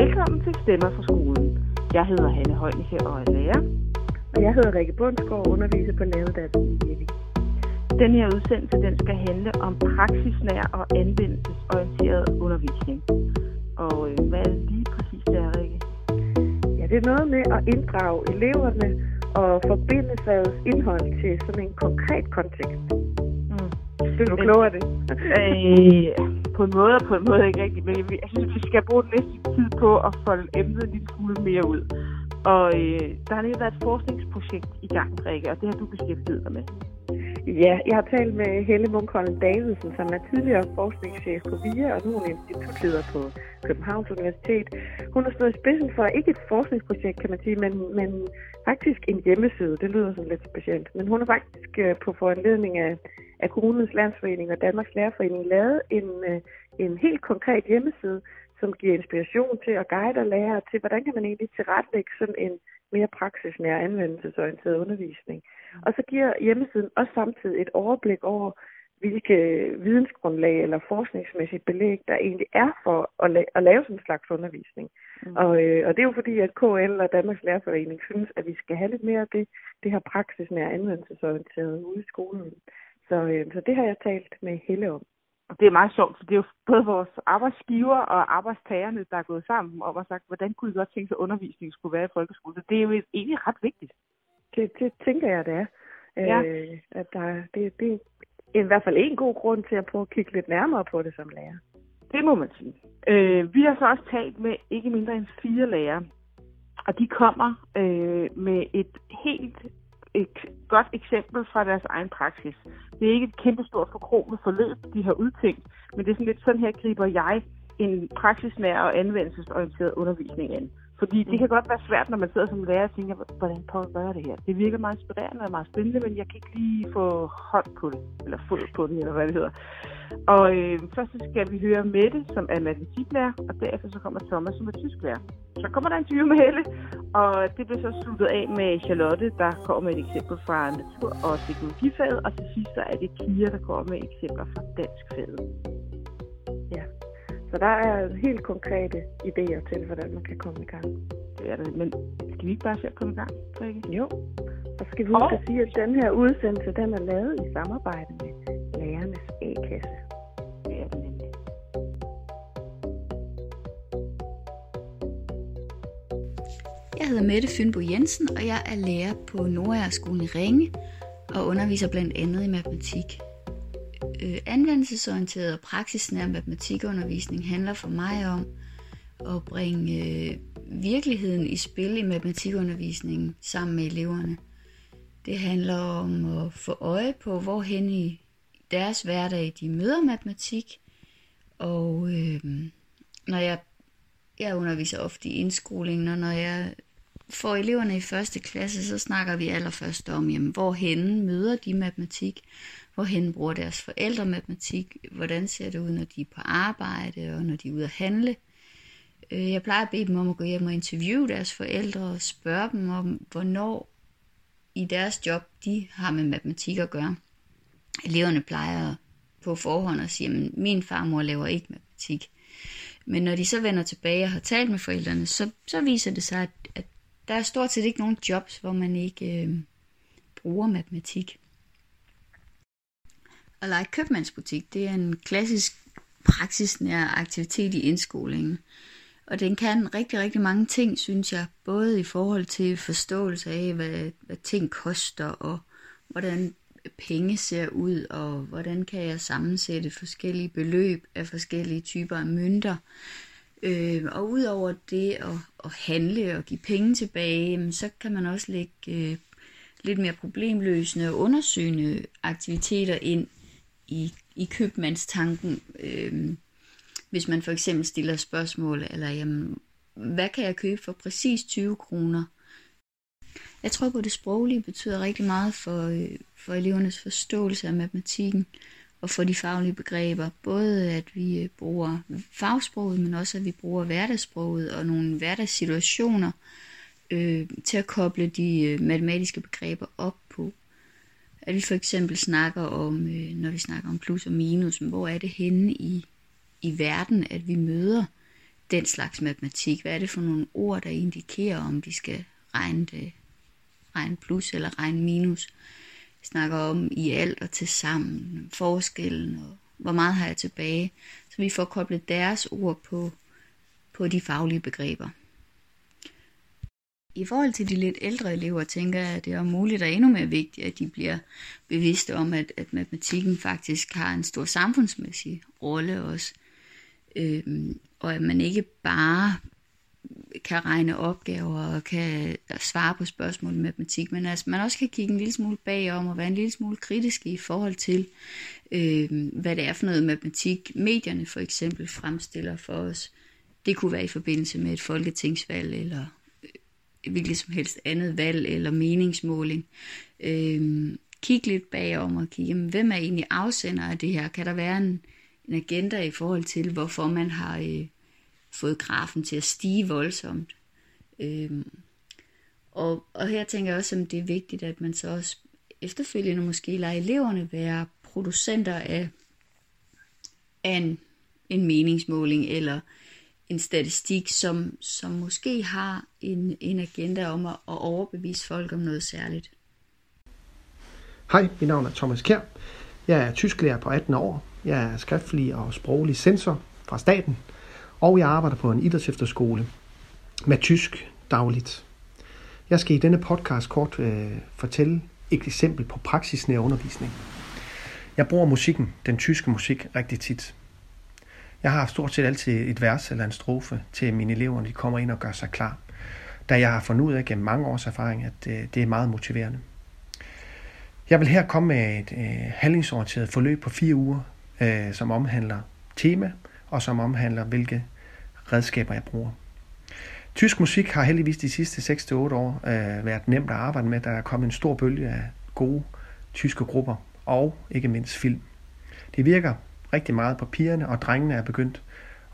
Velkommen til Stemmer fra skolen. Jeg hedder Hanne Højnike og er lærer. Og jeg hedder Rikke Bundsgaard og underviser på læreruddannelsen i Jelling. Den her udsendelse den skal handle om praksisnær og anvendelsesorienteret undervisning. Og øh, hvad er det lige præcis der, Rikke? Ja, det er noget med at inddrage eleverne og forbinde fagets indhold til sådan en konkret kontekst. Det du klogere det? øh, på en måde og på en måde ikke rigtigt, men jeg, jeg synes, vi skal bruge den næste tid på at folde emnet en lille smule mere ud. Og øh, der har lige været et forskningsprojekt i gang, Rikke, og det har du beskæftiget dig med. Ja, jeg har talt med Helle Munkholm Davidsen, som er tidligere forskningschef på VIA, og nu er hun institutleder på Københavns Universitet. Hun har stået i spidsen for ikke et forskningsprojekt, kan man sige, men, men faktisk en hjemmeside. Det lyder sådan lidt specielt. Men hun har faktisk øh, på foranledning af, af Kommunens Landsforening og Danmarks Lærerforening lavet en, øh, en helt konkret hjemmeside, som giver inspiration til at guide og lære til, hvordan kan man egentlig tilrettelægge sådan en mere praksisnær anvendelsesorienteret undervisning. Og så giver hjemmesiden også samtidig et overblik over, hvilke vidensgrundlag eller forskningsmæssigt belæg, der egentlig er for at, la- at lave sådan en slags undervisning. Mm. Og, øh, og det er jo fordi, at KL og Danmarks Lærerforening synes, at vi skal have lidt mere af det, det her praksisnære anvendelsesorienteret ude i skolen. Så, øh, så det har jeg talt med Helle om. Og det er meget sjovt, for det er jo både vores arbejdsgiver og arbejdstagerne, der er gået sammen om at sagt, hvordan kunne I godt tænke sig, at undervisningen skulle være i folkeskolen. Så det er jo egentlig ret vigtigt. Det, det tænker jeg, det er. Ja. Øh, at der, det, det er i hvert fald en god grund til at prøve at kigge lidt nærmere på det som lærer. Det må man sige. Øh, vi har så også talt med ikke mindre end fire lærere, og de kommer øh, med et helt et godt eksempel fra deres egen praksis. Det er ikke et kæmpestort forkromet forløb, de har udtænkt, men det er sådan lidt sådan her griber jeg en praksisnær og anvendelsesorienteret undervisning ind. Fordi det kan godt være svært, når man sidder som lærer og tænker, hvordan prøver jeg gøre det her? Det virker meget inspirerende og meget spændende, men jeg kan ikke lige få hånd på det, eller fod på det, eller hvad det hedder. Og øh, først skal vi høre Mette, som er matematiklærer, og derefter så kommer Thomas, som er tysklærer. Så kommer der en interview med Helle, og det bliver så sluttet af med Charlotte, der kommer med et eksempel fra natur- og teknologifaget, og til sidst så er det Kira, der kommer med eksempler fra danskfaget. Ja. Så der er helt konkrete idéer til, hvordan man kan komme i gang. Det er det, men skal vi ikke bare se at komme i gang, Rikke? Jo. Og så skal vi huske at sige, at den her udsendelse, den er lavet i samarbejde med Lærernes A-kasse. Det er nemlig. Jeg hedder Mette Fynbo Jensen, og jeg er lærer på Nordjærskolen i Ringe og underviser blandt andet i matematik. Øh, anvendelsesorienteret og praksisnær matematikundervisning handler for mig om at bringe øh, virkeligheden i spil i matematikundervisningen sammen med eleverne. Det handler om at få øje på, hvorhen i deres hverdag de møder matematik, og øh, når jeg, jeg underviser ofte i indskolingen, og når jeg får eleverne i første klasse, så snakker vi allerførst om, jamen, hvorhen møder de matematik, hvorhen bruger deres forældre matematik, hvordan ser det ud, når de er på arbejde, og når de er ude at handle. Øh, jeg plejer at bede dem om at gå hjem og interviewe deres forældre og spørge dem om, hvornår i deres job de har med matematik at gøre. Eleverne plejer på forhånd at sige, at min farmor laver ikke matematik. Men når de så vender tilbage og har talt med forældrene, så, så viser det sig, at, at der er stort set ikke nogen jobs, hvor man ikke øh, bruger matematik. At lege købmandsbutik, det er en klassisk praksisnær aktivitet i indskolingen. Og den kan rigtig, rigtig mange ting, synes jeg. Både i forhold til forståelse af, hvad, hvad ting koster, og hvordan penge ser ud, og hvordan kan jeg sammensætte forskellige beløb af forskellige typer af mønter. Øh, og udover det at, at handle og give penge tilbage, så kan man også lægge øh, lidt mere problemløsende og undersøgende aktiviteter ind i, i købmandstanken. Øh, hvis man for eksempel stiller spørgsmål, eller jamen, hvad kan jeg købe for præcis 20 kroner? Jeg tror på, at det sproglige betyder rigtig meget for, øh, for elevernes forståelse af matematikken og for de faglige begreber. Både at vi øh, bruger fagsproget, men også at vi bruger hverdagssproget og nogle hverdagssituationer øh, til at koble de øh, matematiske begreber op på. At vi for eksempel snakker om, øh, når vi snakker om plus og minus, hvor er det henne i, i verden, at vi møder den slags matematik? Hvad er det for nogle ord, der indikerer, om vi skal regne, det, regne plus eller regne minus? Vi snakker om i alt og til sammen, forskellen og hvor meget har jeg tilbage, så vi får koblet deres ord på, på de faglige begreber. I forhold til de lidt ældre elever, tænker jeg, at det er muligt og endnu mere vigtigt, at de bliver bevidste om, at, at matematikken faktisk har en stor samfundsmæssig rolle også. Øhm, og at man ikke bare kan regne opgaver og kan svare på spørgsmål i matematik, men altså man også kan kigge en lille smule bagom og være en lille smule kritisk i forhold til, øh, hvad det er for noget matematik, medierne for eksempel fremstiller for os. Det kunne være i forbindelse med et folketingsvalg eller hvilket som helst andet valg eller meningsmåling. Øhm, kig lidt bagom og kigge, jamen, hvem er egentlig afsender af det her? Kan der være en, en agenda i forhold til, hvorfor man har øh, fået grafen til at stige voldsomt? Øhm, og, og her tænker jeg også, at det er vigtigt, at man så også efterfølgende måske lader eleverne være producenter af, af en, en meningsmåling eller en statistik, som, som måske har en, en agenda om at, at overbevise folk om noget særligt. Hej, mit navn er Thomas Kjær. Jeg er tysklærer på 18 år. Jeg er skriftlig og sproglig censor fra staten, og jeg arbejder på en idrætsefterskole med tysk dagligt. Jeg skal i denne podcast kort øh, fortælle et eksempel på praksisnær undervisning. Jeg bruger musikken, den tyske musik, rigtig tit. Jeg har stort set altid et vers eller en strofe til mine elever, når de kommer ind og gør sig klar. Da jeg har fundet ud af gennem mange års erfaring, at øh, det er meget motiverende. Jeg vil her komme med et øh, handlingsorienteret forløb på fire uger, øh, som omhandler tema og som omhandler, hvilke redskaber jeg bruger. Tysk musik har heldigvis de sidste 6-8 år øh, været nemt at arbejde med. Der er kommet en stor bølge af gode tyske grupper, og ikke mindst film. Det virker rigtig meget på pigerne, og drengene er begyndt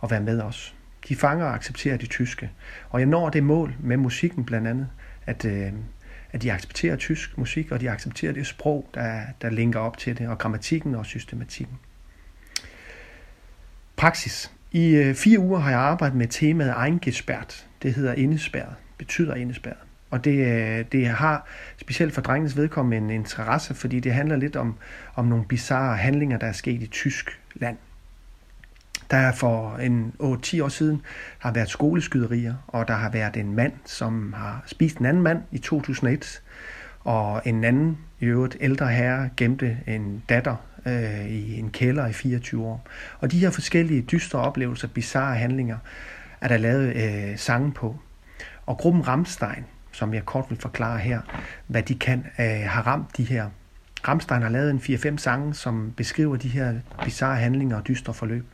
at være med os. De fanger og accepterer det tyske. Og jeg når det mål med musikken blandt andet, at, øh, at de accepterer tysk musik, og de accepterer det sprog, der, der linker op til det, og grammatikken og systematikken. Praksis. I øh, fire uger har jeg arbejdet med temaet eingespærret. Det hedder indespærret, betyder indespærret. Og det, øh, det har specielt for drengenes vedkommende en interesse, fordi det handler lidt om, om nogle bizarre handlinger, der er sket i tysk land. Der er for en 8-10 år siden har været skoleskyderier, og der har været en mand, som har spist en anden mand i 2001, og en anden, i øvrigt ældre herre, gemte en datter øh, i en kælder i 24 år. Og de her forskellige dystre oplevelser, bizarre handlinger, er der lavet øh, sange på. Og gruppen Ramstein, som jeg kort vil forklare her, hvad de kan, øh, har ramt de her. Ramstein har lavet en 4-5 sange, som beskriver de her bizarre handlinger og dystre forløb.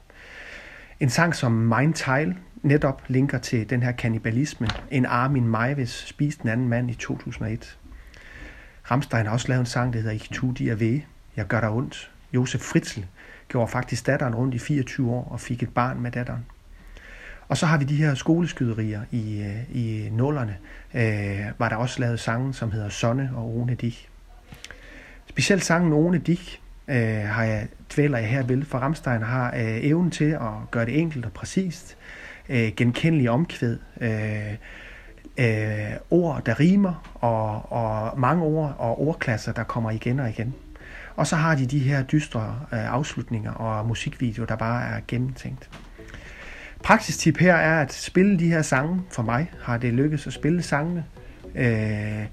En sang som Mein Teil netop linker til den her kannibalisme. En Armin Maivis spiste en anden mand i 2001. Ramstein har også lavet en sang, der hedder Ich tu dir weh, jeg gør dig ondt. Josef Fritzl gjorde faktisk datteren rundt i 24 år og fik et barn med datteren. Og så har vi de her skoleskyderier i, øh, i nullerne, øh, var der også lavet sangen, som hedder Sonne og Rune Dich. Specielt sangen One Dik øh, har jeg, dvæler jeg her ved, for Ramstein har øh, evnen til at gøre det enkelt og præcist, øh, genkendelig omkvæd, øh, øh, ord, der rimer, og, og mange ord og ordklasser, der kommer igen og igen. Og så har de de her dystre øh, afslutninger og musikvideo, der bare er gennemtænkt. Praksistip her er at spille de her sange. For mig har det lykkedes at spille sangene øh,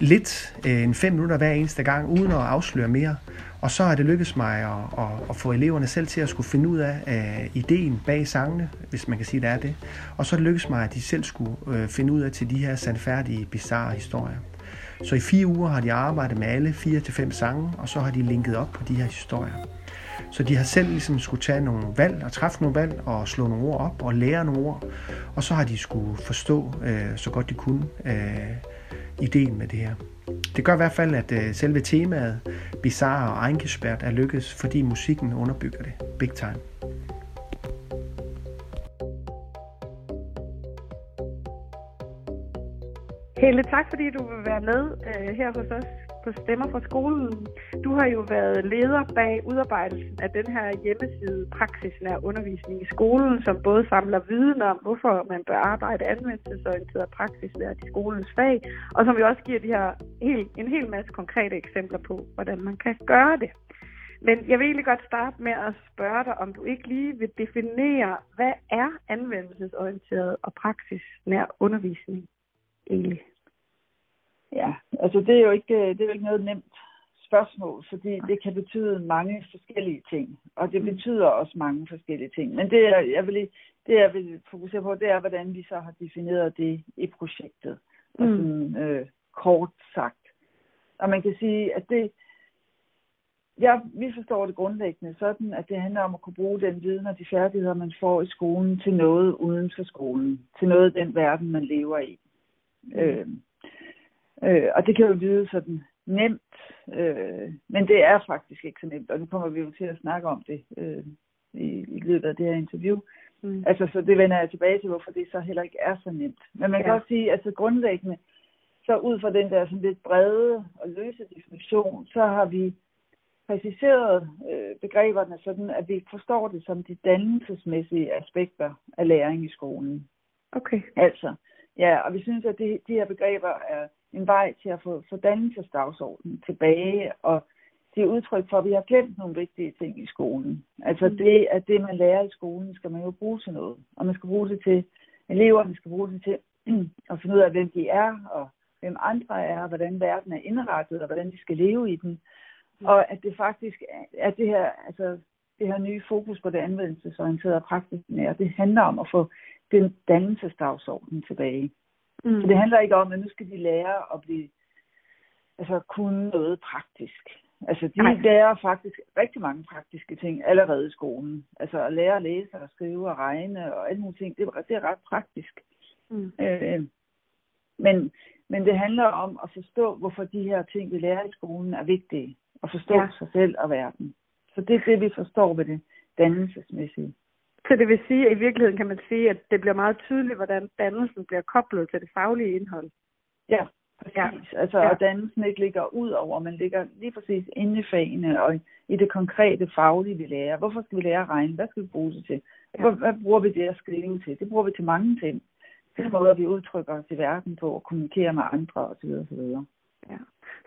lidt, øh, en fem minutter hver eneste gang, uden at afsløre mere. Og så er det lykkedes mig at, at, at få eleverne selv til at skulle finde ud af uh, ideen bag sangene, hvis man kan sige, det er det. Og så er det lykkedes mig, at de selv skulle uh, finde ud af til de her sandfærdige, bizarre historier. Så i fire uger har de arbejdet med alle fire til fem sange, og så har de linket op på de her historier. Så de har selv ligesom skulle tage nogle valg og træffe nogle valg og slå nogle ord op og lære nogle ord. Og så har de skulle forstå øh, så godt de kunne øh, ideen med det her. Det gør i hvert fald, at øh, selve temaet bizarre og Eingesperrt er lykkedes, fordi musikken underbygger det big time. Helle, tak fordi du vil være med øh, her hos os på Stemmer fra skolen. Du har jo været leder bag udarbejdelsen af den her hjemmeside Praksisnær undervisning i skolen, som både samler viden om, hvorfor man bør arbejde anvendelsesorienteret og praksisnært i skolens fag, og som jo også giver de her helt, en hel masse konkrete eksempler på, hvordan man kan gøre det. Men jeg vil egentlig godt starte med at spørge dig, om du ikke lige vil definere, hvad er anvendelsesorienteret og praksisnær undervisning egentlig? Ja, altså det er jo ikke, det er jo ikke noget nemt spørgsmål, fordi det kan betyde mange forskellige ting, og det mm. betyder også mange forskellige ting. Men det, jeg vil, det jeg vil fokusere på, det er, hvordan vi så har defineret det i projektet. Mm. Og sådan, øh, kort sagt. Og man kan sige, at det, jeg, vi forstår det grundlæggende sådan, at det handler om at kunne bruge den viden og de færdigheder, man får i skolen, til noget uden for skolen. Til noget af den verden, man lever i. Mm. Øh, øh, og det kan jo lyde sådan nemt, øh, men det er faktisk ikke så nemt, og nu kommer vi jo til at snakke om det øh, i, i løbet af det her interview. Mm. Altså, så det vender jeg tilbage til, hvorfor det så heller ikke er så nemt. Men man ja. kan også sige, altså grundlæggende, så ud fra den der sådan lidt brede og løse definition, så har vi præciseret øh, begreberne sådan, at vi forstår det som de dannelsesmæssige aspekter af læring i skolen. Okay. Altså, ja, og vi synes, at det, de her begreber er en vej til at få, få dannelsesdagsordenen tilbage, og det er udtryk for, at vi har glemt nogle vigtige ting i skolen. Altså mm. det, at det, man lærer i skolen, skal man jo bruge til noget. Og man skal bruge det til, eleverne skal bruge det til at finde ud af, hvem de er, og hvem andre er, og hvordan verden er indrettet, og hvordan de skal leve i den. Og at det faktisk er det her, altså det her nye fokus på det anvendelsesorienterede og praksisnære, det handler om at få den dannelsesdagsorden tilbage. Mm. Så det handler ikke om, at nu skal de lære at blive, altså kunne noget praktisk. Altså de Nej. lærer faktisk rigtig mange praktiske ting allerede i skolen. Altså at lære at læse og skrive og regne og alle mulige ting, det, det er ret praktisk. Mm. Øh, men, men det handler om at forstå, hvorfor de her ting, vi lærer i skolen, er vigtige at forstå ja. sig selv og verden. Så det er det, vi forstår ved det dannelsesmæssige. Så det vil sige, at i virkeligheden kan man sige, at det bliver meget tydeligt, hvordan dannelsen bliver koblet til det faglige indhold. Ja, præcis. Ja. Altså, ja. at dannelsen ikke ligger ud over, men ligger lige præcis inde i fagene og i det konkrete faglige, vi lærer. Hvorfor skal vi lære at regne? Hvad skal vi bruge det til? Ja. Hvad bruger vi det at skrive til? Det bruger vi til mange ting. Det er måder, vi udtrykker os i verden på og kommunikerer med andre osv. osv. Ja.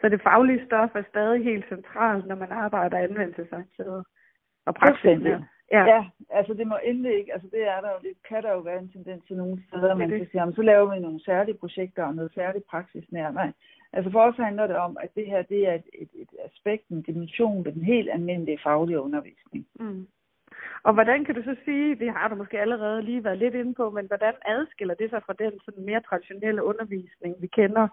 Så det faglige stof er stadig helt centralt, når man arbejder anvendelsesorienteret og praktisk. Ja. ja, altså det må endelig ikke, altså det er der jo, det kan der jo være en tendens til nogle steder, man kan sige, så laver vi nogle særlige projekter og noget særligt praksisnær. Nej, altså for os handler det om, at det her, det er et, et, et aspekt, en dimension ved den helt almindelige faglige undervisning. Mm. Og hvordan kan du så sige, det har du måske allerede lige været lidt inde på, men hvordan adskiller det sig fra den sådan mere traditionelle undervisning, vi kender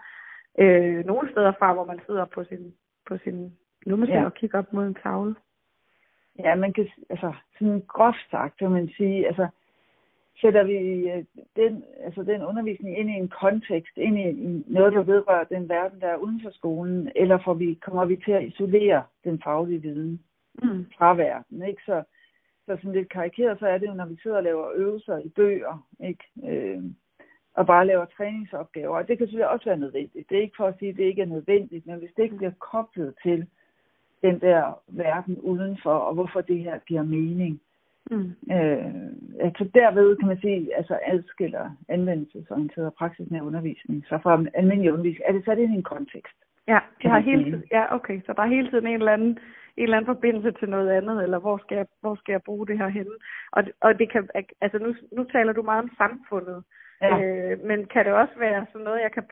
øh, nogle steder fra, hvor man sidder på sin, på sin nummer ja. og kigger op mod en tavle. Ja, man kan, altså, sådan groft sagt, kan man sige, altså, sætter vi øh, den, altså den undervisning ind i en kontekst, ind i noget, der vedrører den verden, der er uden for skolen, eller får vi, kommer vi til at isolere den faglige viden mm. fra verden, ikke? Så, så sådan lidt karikeret, så er det jo, når vi sidder og laver øvelser i bøger, ikke? Øh, og bare laver træningsopgaver. Og det kan selvfølgelig også være nødvendigt. Det er ikke for at sige, at det ikke er nødvendigt, men hvis det ikke bliver koblet til den der verden udenfor, og hvorfor det her giver mening. Mm. Øh, altså derved kan man sige, altså adskiller anvendelsesorienteret og praksisnær undervisning så fra almindelig undervisning. Er det sat ind i en kontekst? Ja, det har hele tiden, ja, okay. Så der er hele tiden en eller anden, en eller anden forbindelse til noget andet, eller hvor skal jeg, hvor skal jeg bruge det her henne? Og, og det kan, altså nu, nu taler du meget om samfundet. Ja. Øh, men kan det også være sådan noget, jeg kan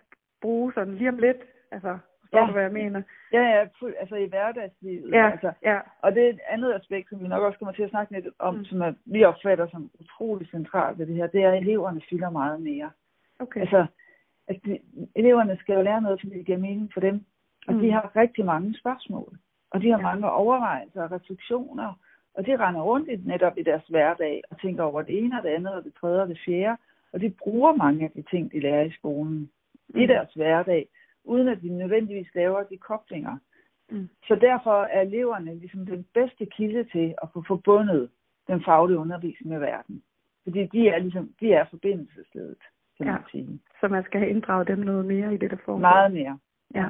bruge sådan lige om lidt? Altså, forstår ja. du, hvad jeg mener? Ja, ja, altså i hverdagslivet. Ja, altså. ja. Og det er et andet aspekt, som vi nok også kommer til at snakke lidt om, mm. som er, vi opfatter som utrolig centralt ved det her, det er, at eleverne fylder meget mere. Okay. Altså, at de, eleverne skal jo lære noget, fordi det giver mening for dem. Og mm. de har rigtig mange spørgsmål. Og de har ja. mange overvejelser og refleksioner. Og de render rundt i, netop i deres hverdag og tænker over det ene og det andet og det tredje og det fjerde. Og de bruger mange af de ting, de lærer i skolen mm. i deres hverdag, uden at de nødvendigvis laver de koblinger. Mm. Så derfor er eleverne ligesom den bedste kilde til at få forbundet den faglige undervisning med verden. Fordi de er ligesom, de er forbindelsesledet. kan ja. Man sige. Så man skal have inddraget dem noget mere i det, der foregår. Meget mere. Ja.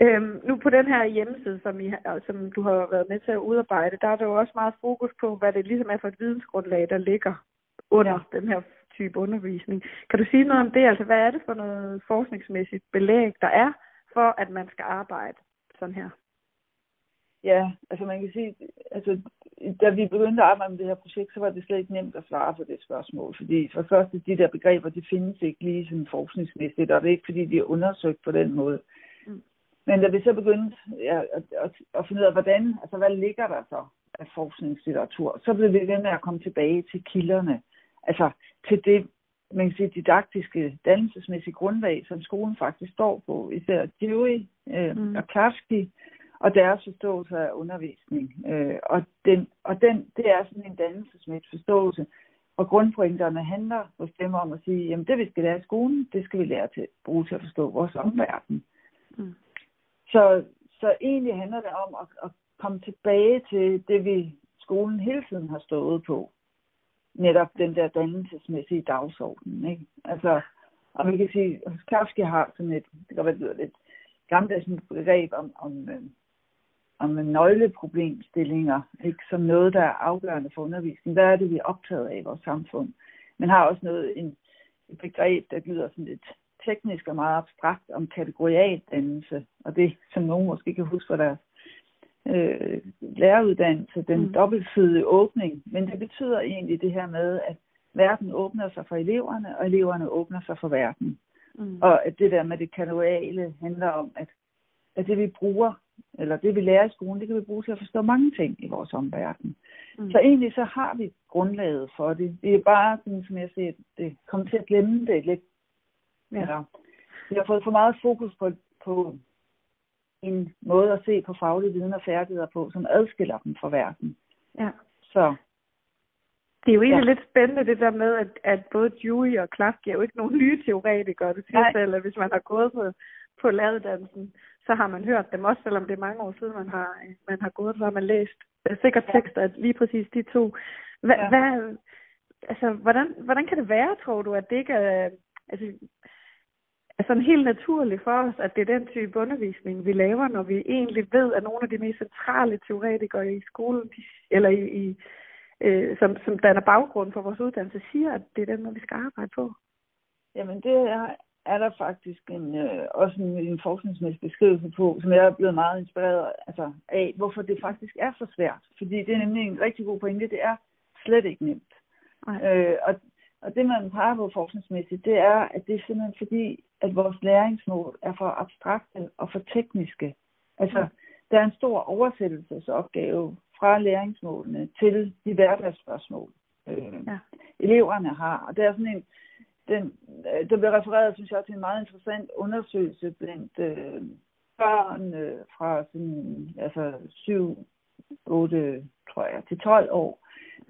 Øhm, nu på den her hjemmeside, som, I, som du har været med til at udarbejde, der er der jo også meget fokus på, hvad det ligesom er for et vidensgrundlag, der ligger under ja. den her type undervisning. Kan du sige noget om det? Altså, hvad er det for noget forskningsmæssigt belæg, der er for, at man skal arbejde sådan her? Ja, altså man kan sige, altså da vi begyndte at arbejde med det her projekt, så var det slet ikke nemt at svare på det spørgsmål. Fordi for det første, de der begreber, de findes ikke lige sådan forskningsmæssigt, og det er ikke fordi, de er undersøgt på den måde. Mm. Men da vi så begyndte ja, at, at, at finde ud af, hvordan, altså hvad ligger der så af forskningslitteratur, så blev vi ved med at komme tilbage til kilderne. Altså til det, man kan sige, didaktiske, dannelsesmæssige grundlag, som skolen faktisk står på. Især Dewey øh, Mm. og Klarsky, og deres forståelse af undervisning. Øh, og den, og den, det er sådan en dannelsesmæssig forståelse. Og grundpointerne handler hos dem om at sige, jamen det vi skal lære i skolen, det skal vi lære til bruge til at forstå vores omverden. Mm. Så, så egentlig handler det om at, at komme tilbage til det, vi skolen hele tiden har stået på. Netop den der dannelsesmæssige dagsorden. Ikke? Altså, og man kan sige, at Kafka har sådan et, det kan være, det lyder lidt gammeldags begreb om, om, øh, om nøgleproblemstillinger, ikke? som noget, der er afgørende for undervisningen. Hvad er det, vi er optaget af i vores samfund? Man har også noget, en, et begreb, der lyder sådan lidt teknisk og meget abstrakt om kategorialdannelse, og det, som nogen måske kan huske fra deres øh, læreruddannelse, den Mm. dobbeltsidige åbning. Men det betyder egentlig det her med, at verden åbner sig for eleverne, og eleverne åbner sig for verden. Mm. Og at det der med det kanuale handler om, at, at det vi bruger, eller det vi lærer i skolen, det kan vi bruge til at forstå mange ting i vores omverden. Mm. Så egentlig så har vi grundlaget for det. Det er bare, sådan, som jeg siger, det kommer til at glemme det lidt. Ja. Eller, vi har fået for meget fokus på, på en måde at se på faglige viden og færdigheder på, som adskiller dem fra verden. ja. Så Det er jo egentlig ja. Lidt spændende det der med, at, at både Dewey og Klarsky er jo ikke nogen nye teoretikere. Det siger Nej. selv, at hvis man har gået på, på læreruddannelsen, så har man hørt dem også, selvom det er mange år siden, man har, man har gået, så har man læst øh, sikkert Ja. tekster af lige præcis de to. Hva. Ja. hvad, altså, hvordan, hvordan kan det være, tror du, at det ikke er, altså, er sådan helt naturligt for os, at det er den type undervisning, vi laver, når vi egentlig ved, at nogle af de mest centrale teoretikere i skolen, eller i, i øh, som, som danner baggrund for vores uddannelse, siger, at det er den vi skal arbejde på. Jamen det er, er der faktisk en, øh, også en, en forskningsmæssig beskrivelse på, som jeg er blevet meget inspireret altså, af, hvorfor det faktisk er så svært. Fordi det er nemlig en rigtig god pointe, det er slet ikke nemt. Nej. Øh, og, og det man peger på forskningsmæssigt, det er, at det er simpelthen fordi, at vores læringsmål er for abstrakte og for tekniske. Altså, der er en stor oversættelsesopgave fra læringsmålene til de hverdagsspørgsmål, øh, Ja. eleverne har. Og det er sådan en, den, øh, der bliver refereret, synes jeg, til en meget interessant undersøgelse blandt øh, børn øh, fra sådan, altså 7, 8, tror jeg, til 12 år.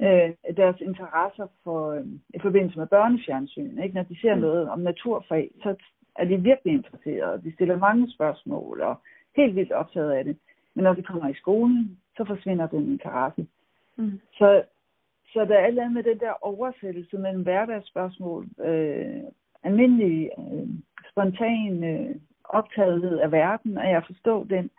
Øh, deres interesser for, øh, i forbindelse med børnefjernsyn. Ikke? Når de ser Mm. noget om naturfag, så er de virkelig interesserede. De stiller mange spørgsmål og helt vildt optaget af det. Men når de kommer i skolen, så forsvinder den interesse. Mm. Så, så der er andet med den der oversættelse mellem hverdagsspørgsmål, øh, almindelig øh, spontan øh, optagethed af verden, og jeg forstår den,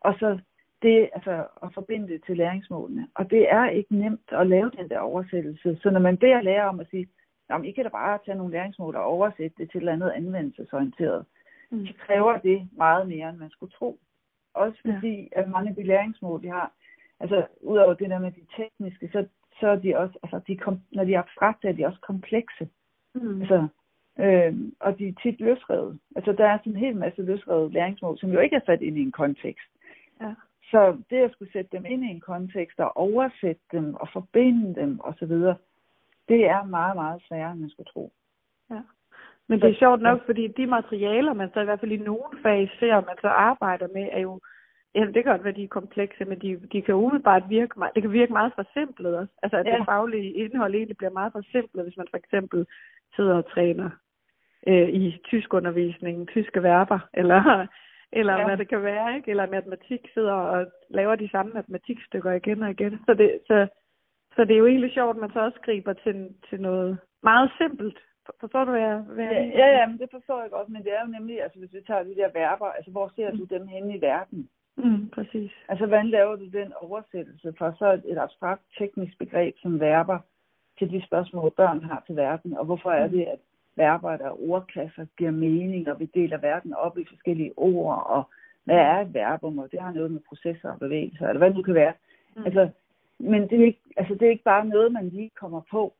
og så det altså at forbinde det til læringsmålene. Og det er ikke nemt at lave den der oversættelse. Så når man beder lærer om at sige, jamen I kan da bare tage nogle læringsmål og oversætte det til et eller andet anvendelsesorienteret, Mm. så kræver det meget mere, end man skulle tro. Også Ja. fordi, at mange af de læringsmål, de har, altså udover det der med de tekniske, så, så er de også, altså de kom, når de er abstrakte, er de også komplekse. Mm. Altså, øh, og de er tit løsrevet. Altså der er sådan en hel masse løsrevet læringsmål, som jo ikke er sat ind i en kontekst. Ja. Så det at skulle sætte dem ind i en kontekst og oversætte dem og forbinde dem osv., det er meget, meget sværere, end man skulle tro. Ja. Men det er sjovt nok, fordi de materialer, man så i hvert fald i nogle fag ser, man så arbejder med, er jo, ja, det kan godt være, de er komplekse, men de, de kan umiddelbart virke, meget- det kan virke meget forsimplet også. Altså, at ja. Det faglige indhold egentlig bliver meget forsimplet, hvis man for eksempel sidder og træner øh, i tyskundervisningen, tyske verber, eller, eller. Ja. hvad det kan være, ikke? Eller matematik sidder og laver de samme matematikstykker igen og igen. Så det, så, så det er jo egentlig sjovt, at man så også griber til, til noget meget simpelt Forstår du, hvad jeg... Hvad ja, ja, ja, men det forstår jeg godt, men det er jo nemlig, altså hvis vi tager de der verber, altså hvor ser du dem henne i verden? Mm, præcis. Altså, hvordan laver du den oversættelse fra så et, et abstrakt teknisk begreb som verber til de spørgsmål, børn har til verden, og hvorfor er det, at verber, der er ordklasser, giver mening, og vi deler verden op i forskellige ord, og hvad er et verbum, og det har noget med processer og bevægelser, eller hvad det nu kan være. Mm. Altså, men det er, ikke, altså, det er ikke bare noget, man lige kommer på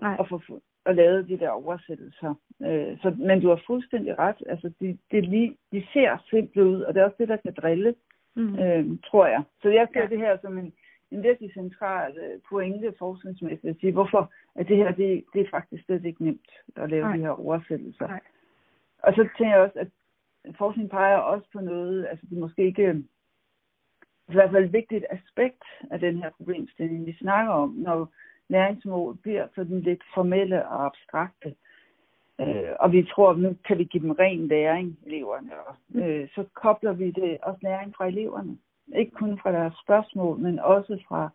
Nej. og får at lave de der oversættelser. Øh, så, men du har fuldstændig ret. Altså, de, de, lige, de ser simple ud, og det er også det, der kan drille, mm. øh, tror jeg. Så jeg ser ja. det her som en, en virkelig central øh, pointe forskningsmæssigt at sige, hvorfor at det her, det, det er faktisk slet ikke nemt at lave Nej. de her oversættelser. Nej. Og så tænker jeg også, at forskning peger også på noget, altså det måske ikke i hvert fald et vigtigt aspekt af den her problemstilling, vi snakker om, når læringsmål bliver sådan lidt formelle og abstrakte. Øh, og vi tror, at nu kan vi give dem ren læring, eleverne. Og, øh, så kobler vi det også læring fra eleverne. Ikke kun fra deres spørgsmål, men også fra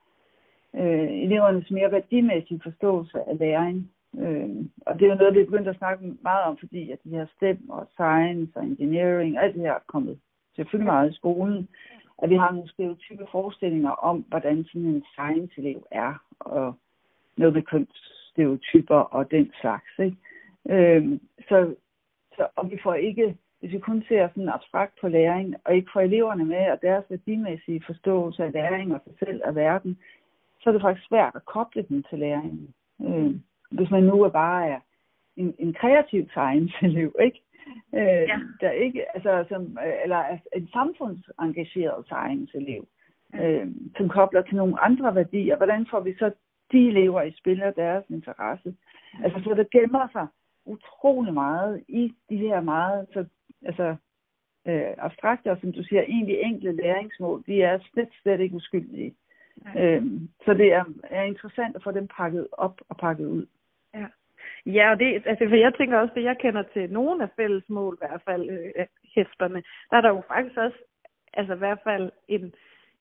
øh, elevernes mere værdimæssige forståelse af læring. Øh, og det er jo noget, vi er begyndt at snakke meget om, fordi at de her STEM og science og engineering, alt det her er kommet selvfølgelig meget i skolen, at vi har nogle stereotype forestillinger om, hvordan sådan en science-elev er, og noget med kønsstereotyper og den slags. Ikke? Øhm, så, så, og vi får ikke, hvis vi kun ser sådan abstrakt på læring, og ikke får eleverne med og deres værdimæssige forståelse af læring og sig selv og verden, så er det faktisk svært at koble dem til læringen. Øh, hvis man nu er bare er en, en kreativ science-elev, ikke? Øh, ja. Der ikke, altså, som, eller en samfundsengageret science-elev, ja. øh, som kobler til nogle andre værdier. Hvordan får vi så de elever i spil og deres interesse? Altså, så der gemmer sig utrolig meget i de her meget, så, altså, øh, abstrakte og som du siger, egentlig enkle læringsmål, de er slet, slet ikke uskyldige. Øh, så det er, er interessant at få dem pakket op og pakket ud. Ja. Og det, altså, for jeg tænker også, at jeg kender til nogle af fællesmål, i hvert fald øh, hæfterne, der er der jo faktisk også, altså i hvert fald en,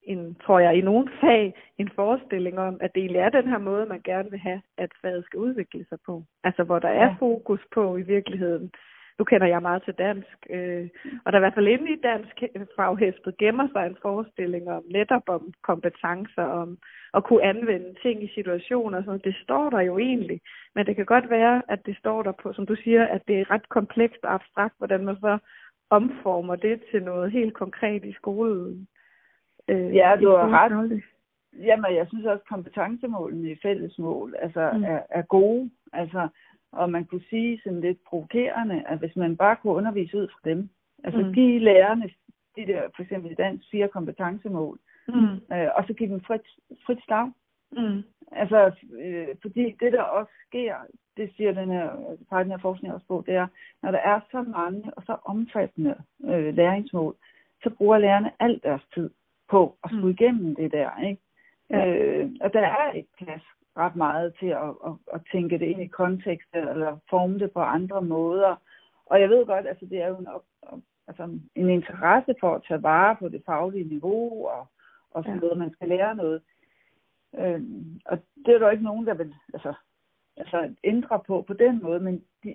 en, tror jeg, i nogle fag, en forestilling om, at det egentlig er den her måde, man gerne vil have, at faget skal udvikle sig på. Altså, hvor der er ja. fokus på i virkeligheden nu kender jeg meget til dansk, øh, og der er i hvert fald inde i dansk faghæftet gemmer sig en forestilling om netop om kompetencer, om at kunne anvende ting i situationer. Så det står der jo egentlig, men det kan godt være, at det står der på, som du siger, at det er ret komplekst og abstrakt, hvordan man så omformer det til noget helt konkret i skolen. Øh, ja, du har ret. Jamen, jeg synes også, at kompetencemålene i fællesmål altså, mm. er, er gode. Altså, og man kunne sige sådan lidt provokerende, at hvis man bare kunne undervise ud fra dem, altså mm. give lærerne de der, for eksempel i dansk, fire kompetencemål, mm. øh, og så give dem frit, frit slag. Mm. Altså, øh, fordi det der også sker, det siger den her, altså, den her forskning også på, det er, når der er så mange og så omfattende øh, læringsmål, så bruger lærerne alt deres tid på at skulle mm. igennem det der, ikke? Ja. Øh, og der er ikke plads ret meget til at, at, at tænke det ind i kontekst eller forme det på andre måder. Og jeg ved godt, altså det er jo en, altså en interesse for at tage vare på det faglige niveau og, og sådan ja. noget, man skal lære noget. Øhm, og det er der ikke nogen, der vil altså, altså ændre på på den måde, men de,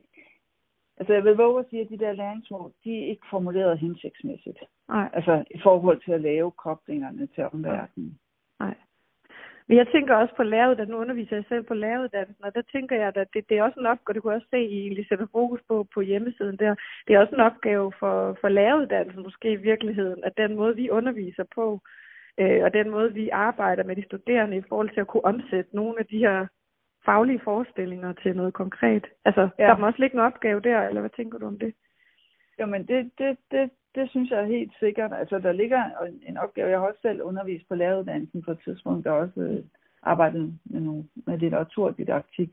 altså jeg vil våge at sige, at de der læringsmål, de er ikke formuleret hensigtsmæssigt. Nej. Altså i forhold til at lave koblingerne til omverdenen. Men jeg tænker også på læreruddannelsen. Nu underviser jeg selv på læreruddannelsen, og der tænker jeg, at det, det er også en opgave, det kunne jeg også se, I lige sætter fokus på på hjemmesiden der. Det er også en opgave for, for læreruddannelsen måske i virkeligheden, at den måde, vi underviser på, øh, og den måde, vi arbejder med de studerende i forhold til at kunne omsætte nogle af de her faglige forestillinger til noget konkret. Altså, ja. der må også ligge en opgave der, eller hvad tænker du om det? Jamen, det, det, det, det synes jeg er helt sikkert. Altså, der ligger en opgave. Jeg har også selv undervist på læreruddannelsen på et tidspunkt, der også øh, arbejdet med, nogle, med litteraturdidaktik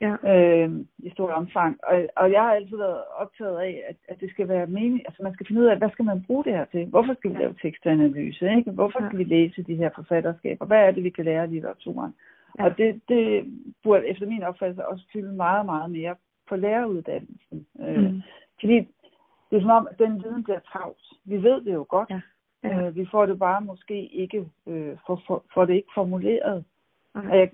ja. øh, i stort omfang. Og, og jeg har altid været optaget af, at, at det skal være mening. Altså, man skal finde ud af, hvad skal man bruge det her til? Hvorfor skal vi ja. lave tekstanalyse? Ikke? Hvorfor skal ja. vi læse de her forfatterskaber? Hvad er det, vi kan lære af litteraturen? Ja. Og det, det burde efter min opfattelse også fylde meget, meget mere på læreruddannelsen. Øh, mm. Øh, fordi det er som om, at den viden bliver travlt. Vi ved det jo godt. Ja. Ja. Øh, vi får det bare måske ikke, øh, for, for, for det ikke formuleret. Okay. Jeg,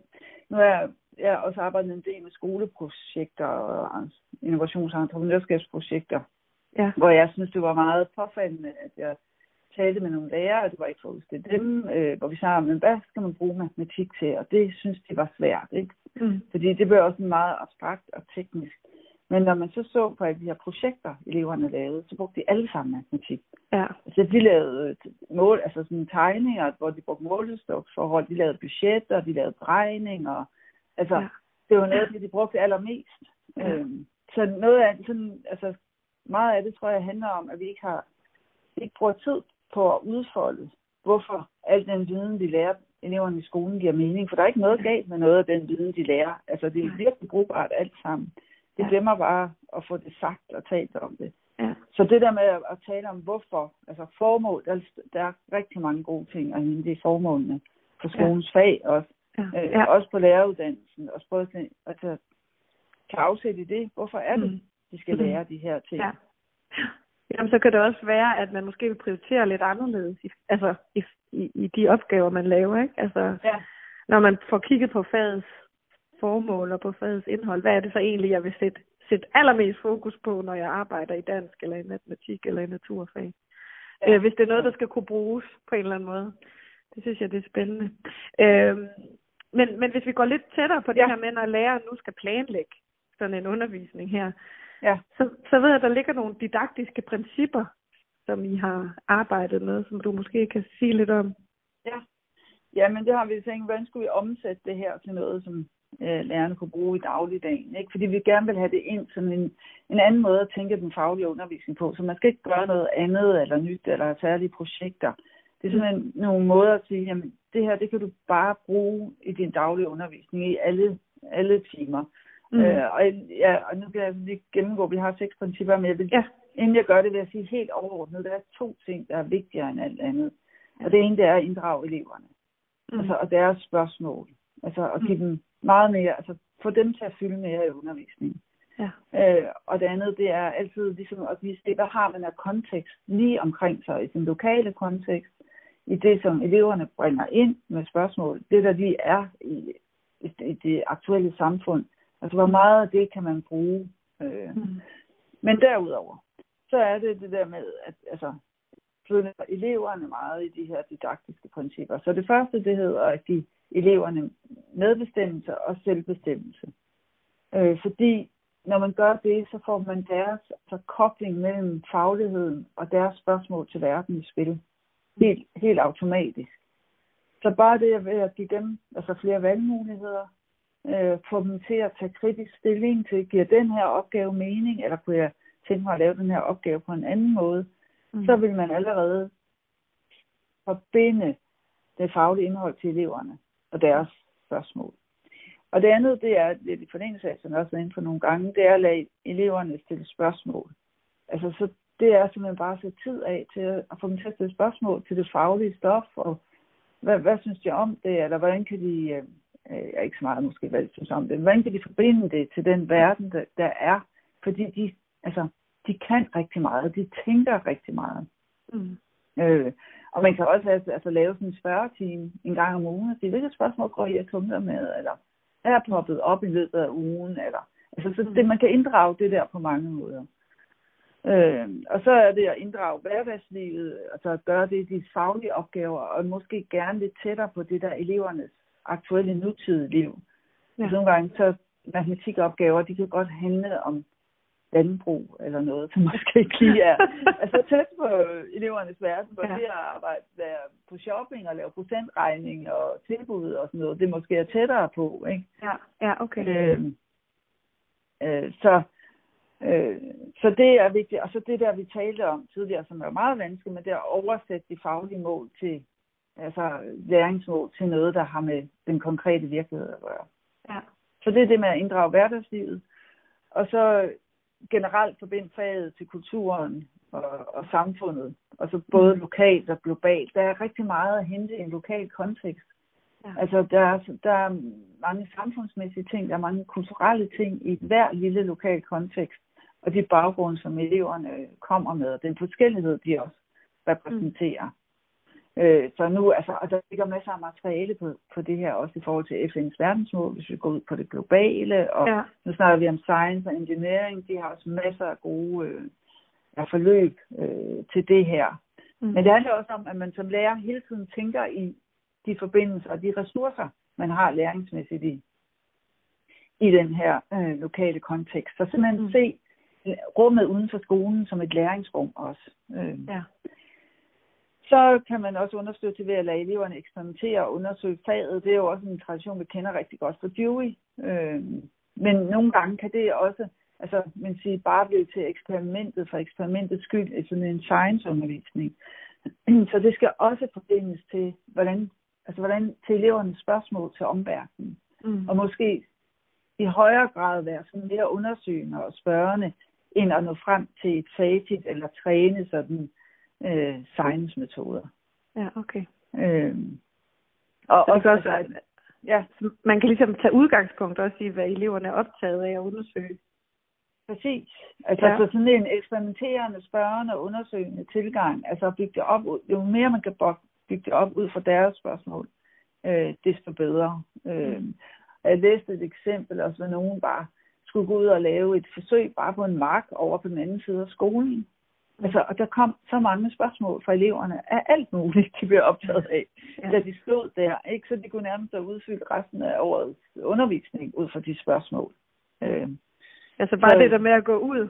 nu er jeg jeg har også arbejdet en del med skoleprojekter og innovations- og entreprenørskabsprojekter, Ja. hvor jeg synes, det var meget påfaldende, at jeg talte med nogle lærere, og det var ikke for at dem, øh, hvor vi sagde, men hvad skal man bruge matematik til? Og det synes de var svært, ikke? Mm. Fordi det blev også meget abstrakt og teknisk. Men når man så så på alle de her projekter, eleverne lavede, så brugte de alle sammen matematik. Ja. Altså de lavede øh, mål, altså sådan tegninger, hvor de brugte målestoksforhold, de lavede budgetter, de lavede beregninger. Altså, Ja. det var noget af det, de brugte allermest. Ja. Øhm, så noget af sådan, altså meget af det tror jeg handler om, at vi ikke har vi ikke bruger tid på at udfolde, hvorfor al den viden, vi lærer eleverne i skolen, giver mening. For der er ikke noget galt med noget af den viden, de lærer. Altså det er virkelig brugbart alt sammen. Det Ja. glemmer bare at få det sagt og talt om det. Ja. Så det der med at, tale om hvorfor, altså formål, der, der er rigtig mange gode ting at hente i formålene på skolens ja. fag også. Ja. Øh, ja. Også på læreruddannelsen. Og prøve at altså, tage afsæt i det. Hvorfor er det, Mm. de skal Mm. lære de her ting? Ja. Jamen, så kan det også være, at man måske vil prioritere lidt anderledes i, altså, i, i, i de opgaver, man laver. Ikke? Altså, Ja. når man får kigget på fagets formål og på fagets indhold, hvad er det så egentlig, jeg vil sætte, sætte allermest fokus på, når jeg arbejder i dansk eller i matematik eller i naturfag? Øh, hvis det er noget, der skal kunne bruges på en eller anden måde. Det synes jeg, det er spændende. Øh, men, men hvis vi går lidt tættere på det Ja. her med, når læreren nu skal planlægge sådan en undervisning her, Ja. så, så ved jeg, at der ligger nogle didaktiske principper, som I har arbejdet med, som du måske kan sige lidt om. Ja. ja, men det har vi tænkt, hvordan skulle vi omsætte det her til noget, som øh, lærerne kunne bruge i dagligdagen. Ikke? Fordi vi gerne vil have det ind som en, en anden måde at tænke den faglige undervisning på. Så man skal ikke gøre noget andet eller nyt eller særlige projekter. Det er simpelthen nogle måder at sige, jamen det her, det kan du bare bruge i din daglige undervisning i alle, alle timer. Mm. Øh, og, ja, og nu kan jeg lige gennemgå, vi har seks principper, men jeg vil, Ja. inden jeg gør det, vil jeg sige helt overordnet, der er to ting, der er vigtigere end alt andet. Og det ene, det er at inddrage eleverne. Mm. Altså, og deres spørgsmål. Altså at give mm. dem meget mere, altså få dem til at fylde mere i undervisningen. Ja. Øh, og det andet, det er altid ligesom at vise, hvad har man af kontekst lige omkring sig i den lokale kontekst, i det, som eleverne bringer ind med spørgsmål, det der lige er i, i, i det aktuelle samfund. Altså, hvor meget af det kan man bruge? Øh. Mm. Men derudover, så er det det der med, at altså, for eleverne meget i de her didaktiske principper. Så det første, det hedder at give eleverne medbestemmelse og selvbestemmelse. Øh, fordi når man gør det, så får man deres altså, kobling mellem fagligheden og deres spørgsmål til verden i spil. Helt, helt automatisk. Så bare det ved at give dem altså flere valgmuligheder, øh, få dem til at tage kritisk stilling til, giver den her opgave mening, eller kunne jeg tænke mig at lave den her opgave på en anden måde, mm. så vil man allerede forbinde det faglige indhold til eleverne og deres spørgsmål. Og det andet, det er lidt i forlængelse af, som jeg også er inde for nogle gange, det er at lade eleverne stille spørgsmål. Altså, så det er simpelthen bare at sætte tid af til at få dem til at stille spørgsmål til det faglige stof, og hvad, hvad synes de om det, eller hvordan kan de, øh, jeg er ikke så meget måske, hvad de synes om det, men hvordan kan de forbinde det til den verden, der, der er, fordi de, altså, de kan rigtig meget, de tænker rigtig meget. Mm. Øh, og man kan også altså, altså, lave sådan en spørgetime en gang om ugen og sige, hvilke spørgsmål går I at tumler med, eller er poppet op i løbet af ugen, eller altså, så det, man kan inddrage det der på mange måder. Øh, og så er det at inddrage hverdagslivet, altså at gøre det i de faglige opgaver, og måske gerne lidt tættere på det der elevernes aktuelle nutidige liv. Ja. Nogle gange så matematikopgaver, de kan godt handle om landbrug eller noget, som måske ikke lige er altså tæt på elevernes verden, hvor ja. det at arbejde være på shopping og lave procentregning og tilbud og sådan noget, det måske er tættere på, ikke? Ja, ja okay. Øh, øh, så, øh, så det er vigtigt. Og så det der, vi talte om tidligere, som er meget vanskeligt, men det er at oversætte de faglige mål til, altså læringsmål til noget, der har med den konkrete virkelighed at gøre. Ja. Så det er det med at inddrage hverdagslivet. Og så generelt forbinde faget til kulturen og, og samfundet, og så både lokalt og globalt. Der er rigtig meget at hente i en lokal kontekst. Ja. Altså, der er, der er mange samfundsmæssige ting, der er mange kulturelle ting i hver lille lokal kontekst, og de baggrunde, som eleverne kommer med, og den forskellighed, de også repræsenterer. Øh, så nu, altså, og der ligger masser af materiale på, på det her, også i forhold til FN's verdensmål, hvis vi går ud på det globale, og ja. nu snakker vi om science og engineering, de har også masser af gode øh, forløb øh, til det her. Mm. Men det handler også om, at man som lærer hele tiden tænker i de forbindelser og de ressourcer, man har læringsmæssigt i, i den her øh, lokale kontekst. Så simpelthen mm. se rummet uden for skolen som et læringsrum også. Øh. Ja. Så kan man også understøtte ved at lade eleverne eksperimentere og undersøge faget. Det er jo også en tradition, vi kender rigtig godt fra Dewey. Øh, men nogle gange kan det også altså, man siger, bare blive til eksperimentet for eksperimentets skyld, i sådan en science-undervisning. Så det skal også forbindes til, hvordan, altså, hvordan til elevernes spørgsmål til omverdenen. Mm. Og måske i højere grad være sådan mere undersøgende og spørgende, end at nå frem til et facit eller træne sådan øh, science-metoder. Ja, okay. Øhm, og, og også, at, ja. man kan ligesom tage udgangspunkt også i, hvad eleverne er optaget af at undersøge. Præcis. Altså ja. så sådan en eksperimenterende, spørgende, undersøgende tilgang, altså at bygge det op, jo mere man kan bygge det op ud fra deres spørgsmål, øh, desto bedre. Øh, jeg læste et eksempel også, hvor nogen bare skulle gå ud og lave et forsøg bare på en mark over på den anden side af skolen. Altså, og der kom så mange spørgsmål fra eleverne af alt muligt, de blev optaget af, ja. da de stod der. Ikke? Så de kunne nærmest have udfyldt resten af årets undervisning ud fra de spørgsmål. Øh, Altså bare så, det der med at gå ud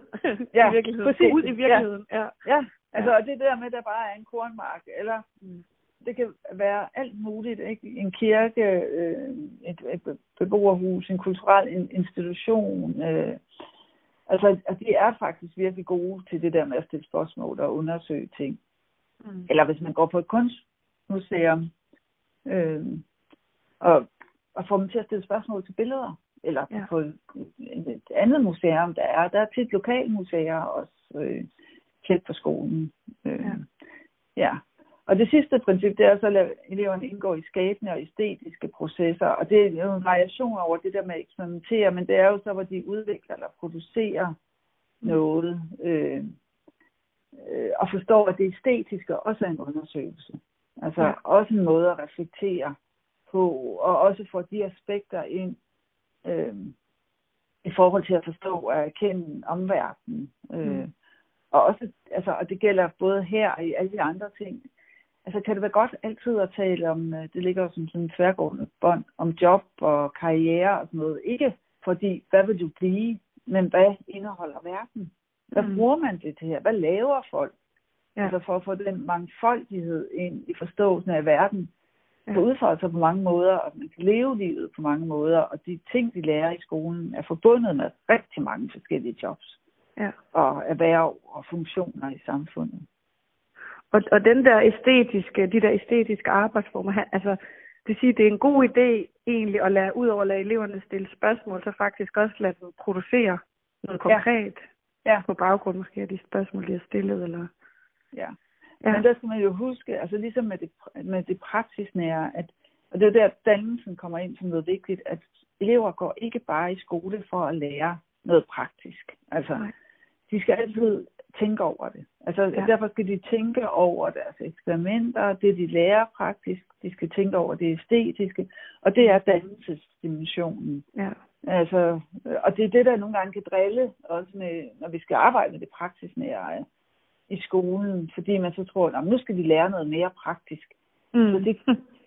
ja, i virkeligheden. Præcis. Gå ud i virkeligheden. Ja, ja. ja. altså ja. og det der med, at der bare er en kornmark, eller mm. det kan være alt muligt, ikke? En kirke, øh, et, et beboerhus, en kulturel institution. Øh, altså, altså, de er faktisk virkelig gode til det der med at stille spørgsmål og undersøge ting. Mm. Eller hvis man går på et kunstmuseum, øh, og, og får dem til at stille spørgsmål til billeder eller ja. på et andet museum, der er. Der er tit lokalmuseer også øh, tæt på skolen. Øh, ja. ja. Og det sidste princip, det er så at lade eleverne indgå i skabende og æstetiske processer. Og det er jo en variation over det der med at eksperimentere, men det er jo så, hvor de udvikler eller producerer noget. Øh, øh, og forstår, at det æstetiske også er en undersøgelse. Altså ja. også en måde at reflektere på, og også få de aspekter ind, øh, i forhold til at forstå og erkende omverdenen. Øh, mm. Og også, altså, og det gælder både her og i alle de andre ting. Altså kan det være godt altid at tale om, øh, det ligger som sådan en tværgående bånd, om job og karriere og sådan noget. Ikke fordi, hvad vil du blive, men hvad indeholder verden? Hvad mm. bruger man det til her? Hvad laver folk? Ja. Altså for at få den mangfoldighed ind i forståelsen af verden, kan udfordre sig på mange måder, og man kan leve livet på mange måder, og de ting, de lærer i skolen, er forbundet med rigtig mange forskellige jobs. Ja. Og erhverv og funktioner i samfundet. Og, og den der æstetiske, de der æstetiske arbejdsformer, altså det siger, det er en god idé egentlig at lade, ud over at lade eleverne stille spørgsmål, så faktisk også lade dem producere noget konkret ja. Ja. på baggrund måske af de spørgsmål, de har stillet. Eller... Ja. Ja. Men der skal man jo huske, altså ligesom med det, med det praksisnære, at, og det er der, dannelsen kommer ind som noget vigtigt, at elever går ikke bare i skole for at lære noget praktisk. Altså, Nej. de skal altid tænke over det. Altså, ja. derfor skal de tænke over deres eksperimenter, det de lærer praktisk, de skal tænke over det æstetiske, og det er dannelsesdimensionen. Ja. Altså, og det er det, der nogle gange kan drille, også med, når vi skal arbejde med det praksisnære i skolen, fordi man så tror, at nu skal de lære noget mere praktisk. Mm. Så det,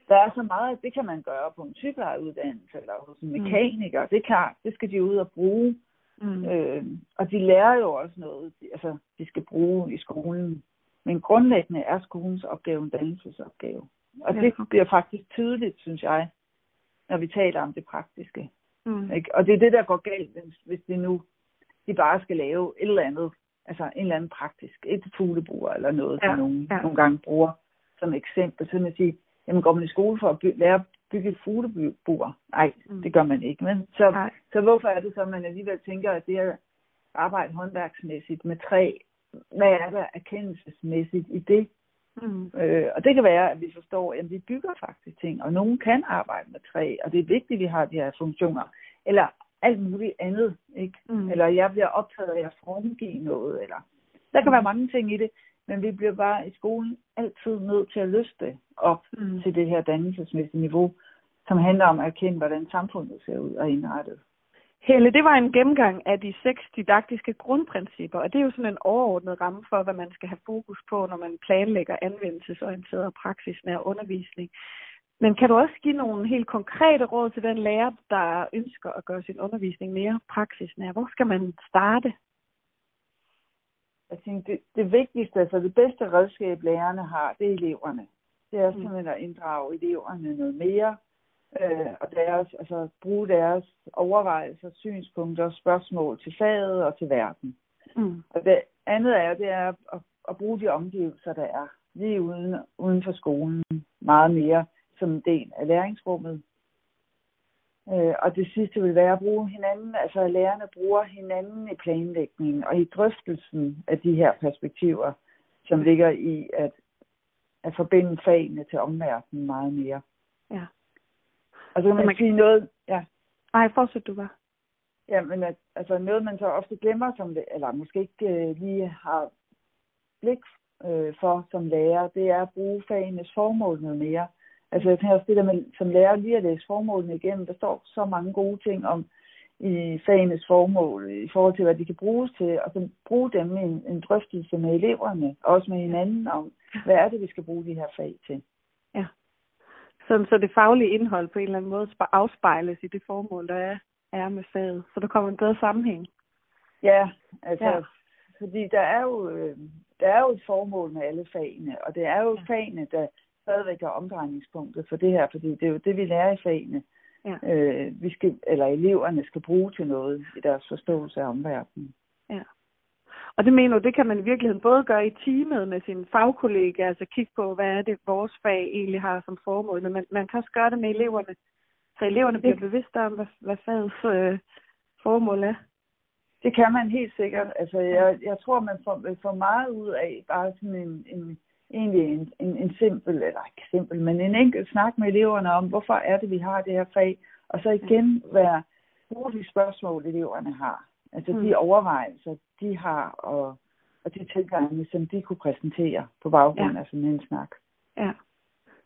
der er så meget, det kan man gøre på en sygeplejereuddannelse eller hos en mm. mekaniker. Mm. Det, kan, det skal de ud og bruge. Mm. Øh, og de lærer jo også noget, altså de skal bruge i skolen. Men grundlæggende er skolens opgave en dannelsesopgave. Og ja. det bliver faktisk tydeligt, synes jeg, når vi taler om det praktiske. Mm. Ikke? Og det er det, der går galt, hvis de nu de bare skal lave et eller andet altså en eller anden praktisk, et fuglebur eller noget, ja, som nogen ja. nogle gange bruger som eksempel. Så man siger, jamen går man i skole for at lære bygge et fuglebur? Nej, mm. det gør man ikke. Men så, så hvorfor er det så, at man alligevel tænker, at det er arbejde håndværksmæssigt med træ, hvad er der erkendelsesmæssigt i det? Mm. Øh, og det kan være, at vi forstår, at vi bygger faktisk ting, og nogen kan arbejde med træ, og det er vigtigt, at vi har de her funktioner. Eller alt muligt andet, ikke? Mm. Eller jeg bliver optaget af at formgive noget, eller der kan være mange ting i det. Men vi bliver bare i skolen altid nødt til at løfte op mm. til det her dannelsesmæssige niveau, som handler om at erkende, hvordan samfundet ser ud og indrettet. Helle, det var en gennemgang af de seks didaktiske grundprincipper, og det er jo sådan en overordnet ramme for, hvad man skal have fokus på, når man planlægger anvendelsesorienteret og praksisnær undervisning. Men kan du også give nogle helt konkrete råd til den lærer, der ønsker at gøre sin undervisning mere praksisnær? Hvor skal man starte? Jeg tænker, det, det vigtigste, altså det bedste redskab, lærerne har, det er eleverne. Det er mm. simpelthen at inddrage eleverne noget mere, øh, og deres, altså bruge deres overvejelser, synspunkter, spørgsmål til faget og til verden. Mm. Og det andet er, det er at, at bruge de omgivelser, der er lige uden, uden for skolen meget mere som en del af læringsrummet. Øh, og det sidste vil være at bruge hinanden, altså at lærerne bruger hinanden i planlægningen og i drøftelsen af de her perspektiver, som ligger i at, at forbinde fagene til omverdenen meget mere. Ja. Og så kan man, man sige noget, ja. Nej, fortsæt du bare. Ja, men at, altså noget, man så ofte glemmer, som, eller måske ikke øh, lige har blik øh, for som lærer, det er at bruge fagenes formål noget mere. Altså jeg tænker også det der med, som lærer lige at læse formålene igennem, der står så mange gode ting om i fagenes formål i forhold til, hvad de kan bruges til, og så bruge dem i en, en drøftelse med eleverne, og også med hinanden om, hvad er det, vi skal bruge de her fag til. Ja. Så, så det faglige indhold på en eller anden måde afspejles i det formål, der er, er med faget, så der kommer en bedre sammenhæng. Ja, altså, ja. fordi der er jo, øh, der er jo et formål med alle fagene, og det er jo fagene, der stadigvæk er omdrejningspunktet for det her, fordi det er jo det, vi lærer i fagene. Ja. Øh, vi skal, eller eleverne skal bruge til noget i deres forståelse af omverdenen. Ja. Og det mener du, det kan man i virkeligheden både gøre i teamet med sine fagkollegaer, altså kigge på, hvad er det, vores fag egentlig har som formål, men man, man kan også gøre det med eleverne, så eleverne bliver bevidste om, hvad, hvad fagets øh, formål er. Det kan man helt sikkert. Altså, jeg, jeg tror, man får, får meget ud af bare sådan en, en egentlig en, en, en simpel, eller ikke simpel, men en enkelt snak med eleverne om, hvorfor er det, vi har det her fag, og så igen være bruge de spørgsmål, eleverne har. Altså mm. de overvejelser, de har, og, og de tilgange, som de kunne præsentere på baggrund ja. af sådan en snak. Ja,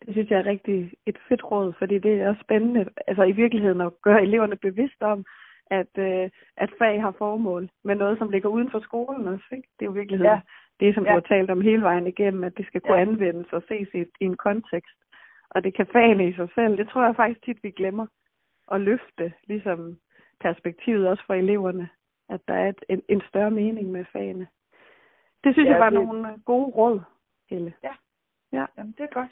det synes jeg er rigtig et fedt råd, fordi det er også spændende, altså i virkeligheden at gøre eleverne bevidst om, at, øh, at fag har formål med noget, som ligger uden for skolen også. Ikke? Det er jo virkeligheden ja det, som ja. du har talt om hele vejen igennem, at det skal kunne ja. anvendes og ses i, i en kontekst. Og det kan fagene i sig selv. Det tror jeg faktisk tit, vi glemmer at løfte ligesom perspektivet også for eleverne, at der er et, en, en større mening med fagene. Det synes ja, jeg var det... nogle gode råd, Helle. Ja, ja. Jamen, det er godt.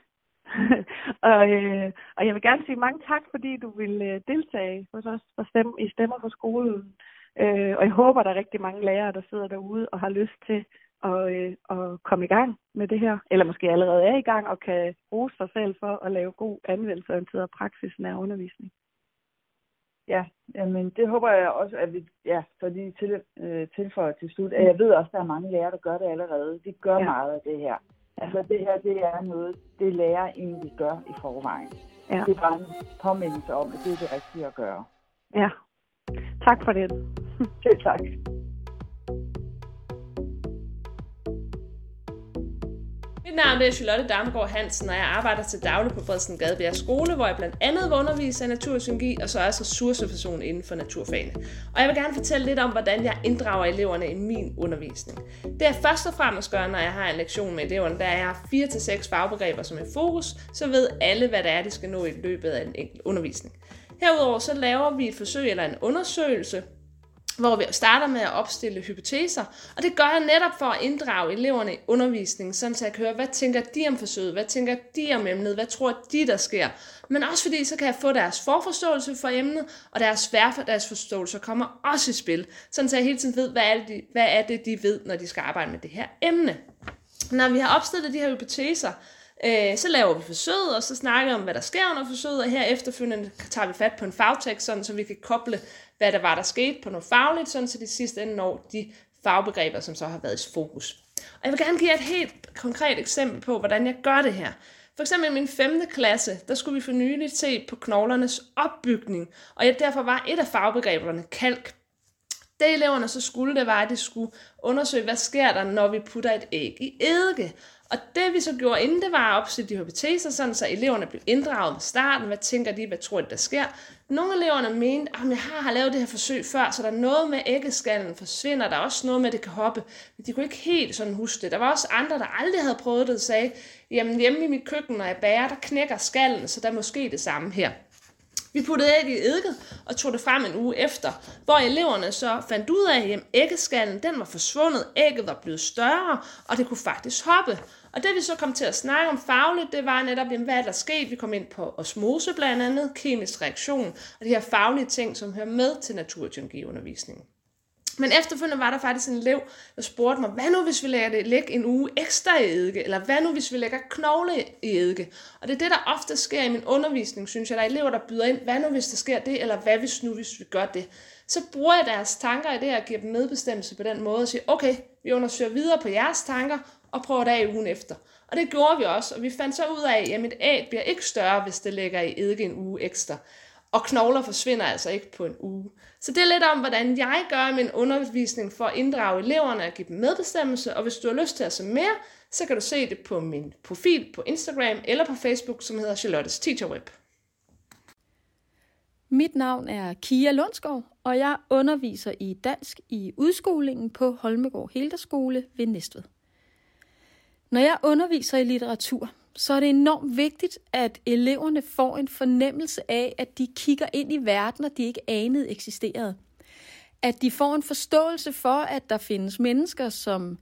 og, øh, og jeg vil gerne sige mange tak, fordi du vil øh, deltage hos os for stemme, i Stemmer for skolen. Øh, og jeg håber, der er rigtig mange lærere, der sidder derude og har lyst til og, øh, og komme i gang med det her, eller måske allerede er i gang og kan bruge sig selv for at lave god anvendelsesorienteret og praksisnær undervisning. Ja, jamen det håber jeg også, at vi, ja, så lige til, øh, tilføjer til slut. Jeg ved også, at der er mange lærere, der gør det allerede. De gør ja. meget af det her. Altså det her, det er noget, det lærer egentlig gør i forvejen. Ja. Det er bare en påmindelse om, at det er det rigtige at gøre. Ja, tak for det. Selv tak. Mit navn er Charlotte Damgaard Hansen, og jeg arbejder til daglig på Bredsen Gadebjerg Skole, hvor jeg blandt andet vil undervise af og så er jeg også ressourceperson inden for naturfagene. Og jeg vil gerne fortælle lidt om, hvordan jeg inddrager eleverne i min undervisning. Det er først og fremmest gør, når jeg har en lektion med eleverne, der er 4-6 fagbegreber som er fokus, så ved alle, hvad det er, de skal nå i løbet af en enkelt undervisning. Herudover så laver vi et forsøg eller en undersøgelse, hvor vi starter med at opstille hypoteser, og det gør jeg netop for at inddrage eleverne i undervisningen, sådan så jeg kan høre, hvad tænker de om forsøget, hvad tænker de om emnet, hvad tror de, der sker. Men også fordi, så kan jeg få deres forforståelse for emnet, og deres svær deres forståelse kommer også i spil, sådan så jeg hele tiden ved, hvad er, det, hvad er det, de ved, når de skal arbejde med det her emne. Når vi har opstillet de her hypoteser, øh, så laver vi forsøget, og så snakker vi om, hvad der sker under forsøget, og her efterfølgende tager vi fat på en fagtekst, sådan så vi kan koble hvad der var, der skete på noget fagligt, sådan så de sidste ende når de fagbegreber, som så har været i fokus. Og jeg vil gerne give et helt konkret eksempel på, hvordan jeg gør det her. For eksempel i min 5. klasse, der skulle vi for nylig se på knoglernes opbygning, og jeg, derfor var et af fagbegreberne kalk. Det eleverne så skulle, det var, at de skulle undersøge, hvad sker der, når vi putter et æg i eddike. Og det vi så gjorde inden, det var at opstille de hypoteser, sådan så eleverne blev inddraget med starten. Hvad tænker de, hvad tror de, der sker? Nogle af eleverne mente, at jeg har, har lavet det her forsøg før, så der er noget med æggeskallen forsvinder, der er også noget med, at det kan hoppe. Men de kunne ikke helt sådan huske det. Der var også andre, der aldrig havde prøvet det, og sagde, jamen hjemme i mit køkken, når jeg bærer, der knækker skallen, så der er måske det samme her. Vi puttede æg i eddike og tog det frem en uge efter, hvor eleverne så fandt ud af, at æggeskallen den var forsvundet, ægget var blevet større, og det kunne faktisk hoppe. Og det vi så kom til at snakke om fagligt, det var netop, jamen, hvad der skete. Vi kom ind på osmose blandt andet, kemisk reaktion, og de her faglige ting, som hører med til men efterfølgende var der faktisk en elev, der spurgte mig, hvad nu hvis vi lægger det lægge en uge ekstra i eddike, eller hvad nu hvis vi lægger knogle i eddike? Og det er det, der ofte sker i min undervisning, synes jeg. Der er elever, der byder ind, hvad nu hvis der sker det, eller hvad hvis nu hvis vi gør det? Så bruger jeg deres tanker i det, og giver dem medbestemmelse på den måde, og siger, okay, vi undersøger videre på jeres tanker, og prøver det af ugen efter. Og det gjorde vi også, og vi fandt så ud af, at mit æg bliver ikke større, hvis det ligger i eddike en uge ekstra. Og knogler forsvinder altså ikke på en uge. Så det er lidt om, hvordan jeg gør min undervisning for at inddrage eleverne og give dem medbestemmelse. Og hvis du har lyst til at se mere, så kan du se det på min profil på Instagram eller på Facebook, som hedder Charlottes Teacher Web. Mit navn er Kia Lundsgaard, og jeg underviser i dansk i udskolingen på Holmegård Helderskole ved Næstved. Når jeg underviser i litteratur, så er det enormt vigtigt, at eleverne får en fornemmelse af, at de kigger ind i verdener, de ikke anede eksisterede. At de får en forståelse for, at der findes mennesker, som